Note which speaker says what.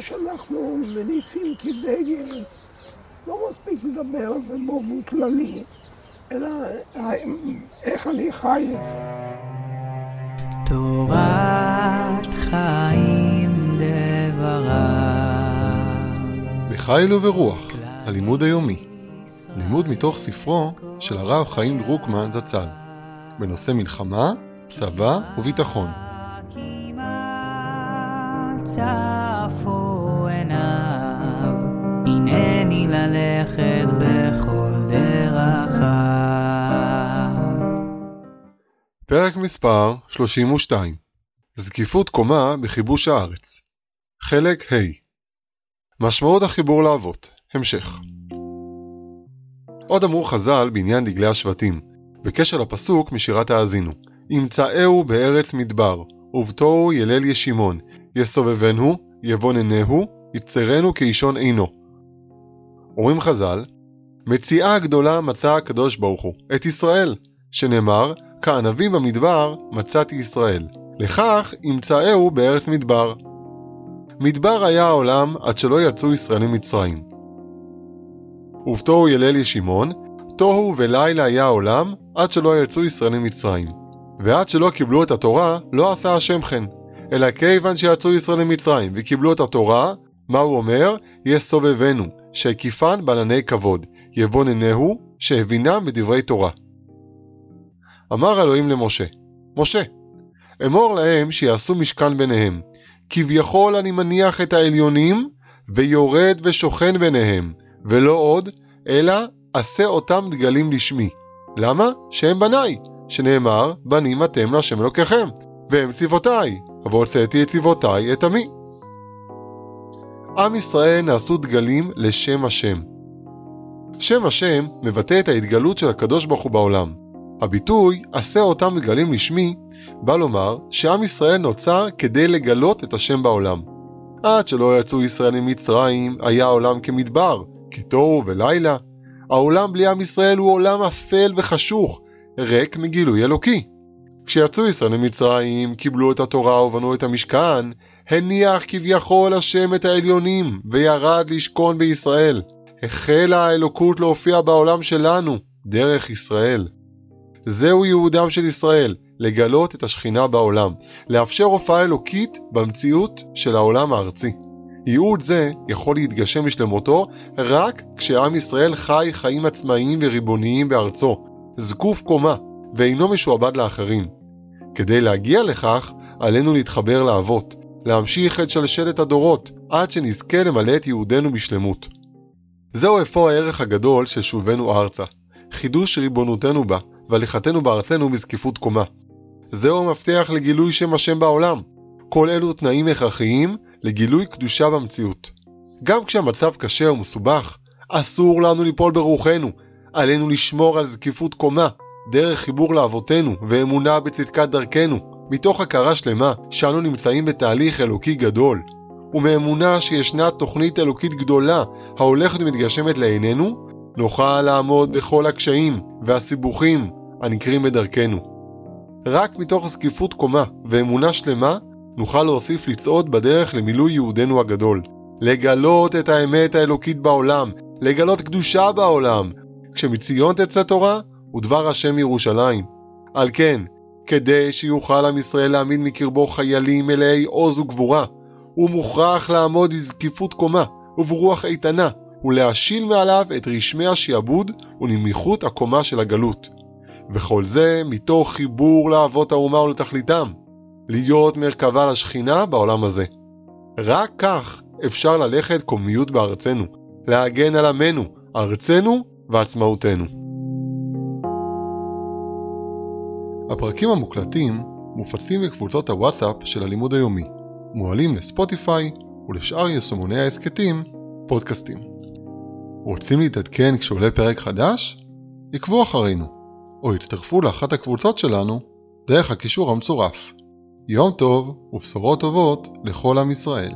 Speaker 1: שאנחנו מניפים כדגל, לא מספיק לדבר על זה באופן כללי, אלא איך אני חי את זה. תורת חיים
Speaker 2: דברה בחיל וברוח, הלימוד היומי. לימוד מתוך ספרו של הרב חיים דרוקמן זצ"ל, בנושא מלחמה, צבא וביטחון. צפו עיניו, הנני ללכת בכל דרכיו. פרק מספר 32 זקיפות קומה בכיבוש הארץ. חלק ה' משמעות החיבור לאבות. המשך. עוד אמרו חז"ל בעניין דגלי השבטים, בקשר לפסוק משירת האזינו, ימצאהו בארץ מדבר, ובתוהו ילל ישימון, יסובבנו, יבוננהו, יצרנו כאישון עינו. אומרים חז"ל, מציאה הגדולה מצא הקדוש ברוך הוא, את ישראל, שנאמר, כענבים במדבר מצאתי ישראל. לכך ימצאהו בארץ מדבר. מדבר היה העולם עד שלא יצאו ישראל ממצרים. ובתוהו ילל ישימון, תוהו ולילה היה העולם עד שלא יצאו ישראל ממצרים. ועד שלא קיבלו את התורה, לא עשה השם כן. אלא כיוון שיצאו ישראל ממצרים וקיבלו את התורה, מה הוא אומר? יסובבנו, שהקיפן בענני כבוד, יבוננהו, שהבינם בדברי תורה. אמר אלוהים למשה, משה, אמור להם שיעשו משכן ביניהם, כביכול אני מניח את העליונים, ויורד ושוכן ביניהם, ולא עוד, אלא עשה אותם דגלים לשמי. למה? שהם בניי, שנאמר, בנים אתם להשם אלוקיכם, והם צבאותיי, והוצאתי את צבאותיי את עמי. עם ישראל נעשו דגלים לשם השם. שם השם מבטא את ההתגלות של הקדוש ברוך הוא בעולם. הביטוי "עשה אותם דגלים לשמי" בא לומר שעם ישראל נוצר כדי לגלות את השם בעולם. עד שלא יצאו ישראל ממצרים, היה העולם כמדבר, כתוהו ולילה. העולם בלי עם ישראל הוא עולם אפל וחשוך, ריק מגילוי אלוקי. כשיצאו ישראל ממצרים, קיבלו את התורה ובנו את המשכן, הניח כביכול השם את העליונים, וירד לשכון בישראל. החלה האלוקות להופיע בעולם שלנו, דרך ישראל. זהו ייעודם של ישראל, לגלות את השכינה בעולם, לאפשר הופעה אלוקית במציאות של העולם הארצי. ייעוד זה יכול להתגשם בשלמותו רק כשעם ישראל חי חיים עצמאיים וריבוניים בארצו, זקוף קומה, ואינו משועבד לאחרים. כדי להגיע לכך, עלינו להתחבר לאבות, להמשיך את שלשלת הדורות, עד שנזכה למלא את ייעודנו בשלמות. זהו אפוא הערך הגדול של שובנו ארצה, חידוש ריבונותנו בה, והליכתנו בארצנו בזקיפות קומה. זהו המפתח לגילוי שם השם בעולם. כל אלו תנאים הכרחיים לגילוי קדושה במציאות. גם כשהמצב קשה ומסובך, אסור לנו ליפול ברוחנו, עלינו לשמור על זקיפות קומה, דרך חיבור לאבותינו ואמונה בצדקת דרכנו, מתוך הכרה שלמה שאנו נמצאים בתהליך אלוקי גדול, ומאמונה שישנה תוכנית אלוקית גדולה ההולכת ומתגשמת לעינינו, נוכל לעמוד בכל הקשיים והסיבוכים הנקרים בדרכנו. רק מתוך זקיפות קומה ואמונה שלמה נוכל להוסיף לצעוד בדרך למילוי ייעודנו הגדול. לגלות את האמת האלוקית בעולם, לגלות קדושה בעולם. כשמציון תצא תורה, ודבר השם ירושלים. על כן, כדי שיוכל עם ישראל להעמיד מקרבו חיילים מלאי עוז וגבורה, הוא מוכרח לעמוד בזקיפות קומה וברוח איתנה, ולהשיל מעליו את רשמי השעבוד ונמיכות הקומה של הגלות. וכל זה מתוך חיבור לאבות האומה ולתכליתם, להיות מרכבה לשכינה בעולם הזה. רק כך אפשר ללכת קומיות בארצנו, להגן על עמנו, ארצנו ועצמאותנו. הפרקים המוקלטים מופצים בקבוצות הוואטסאפ של הלימוד היומי, מועלים לספוטיפיי ולשאר יישומוני ההסכתים, פודקאסטים. רוצים להתעדכן כשעולה פרק חדש? עקבו אחרינו, או הצטרפו לאחת הקבוצות שלנו דרך הקישור המצורף. יום טוב ובשורות טובות לכל עם ישראל.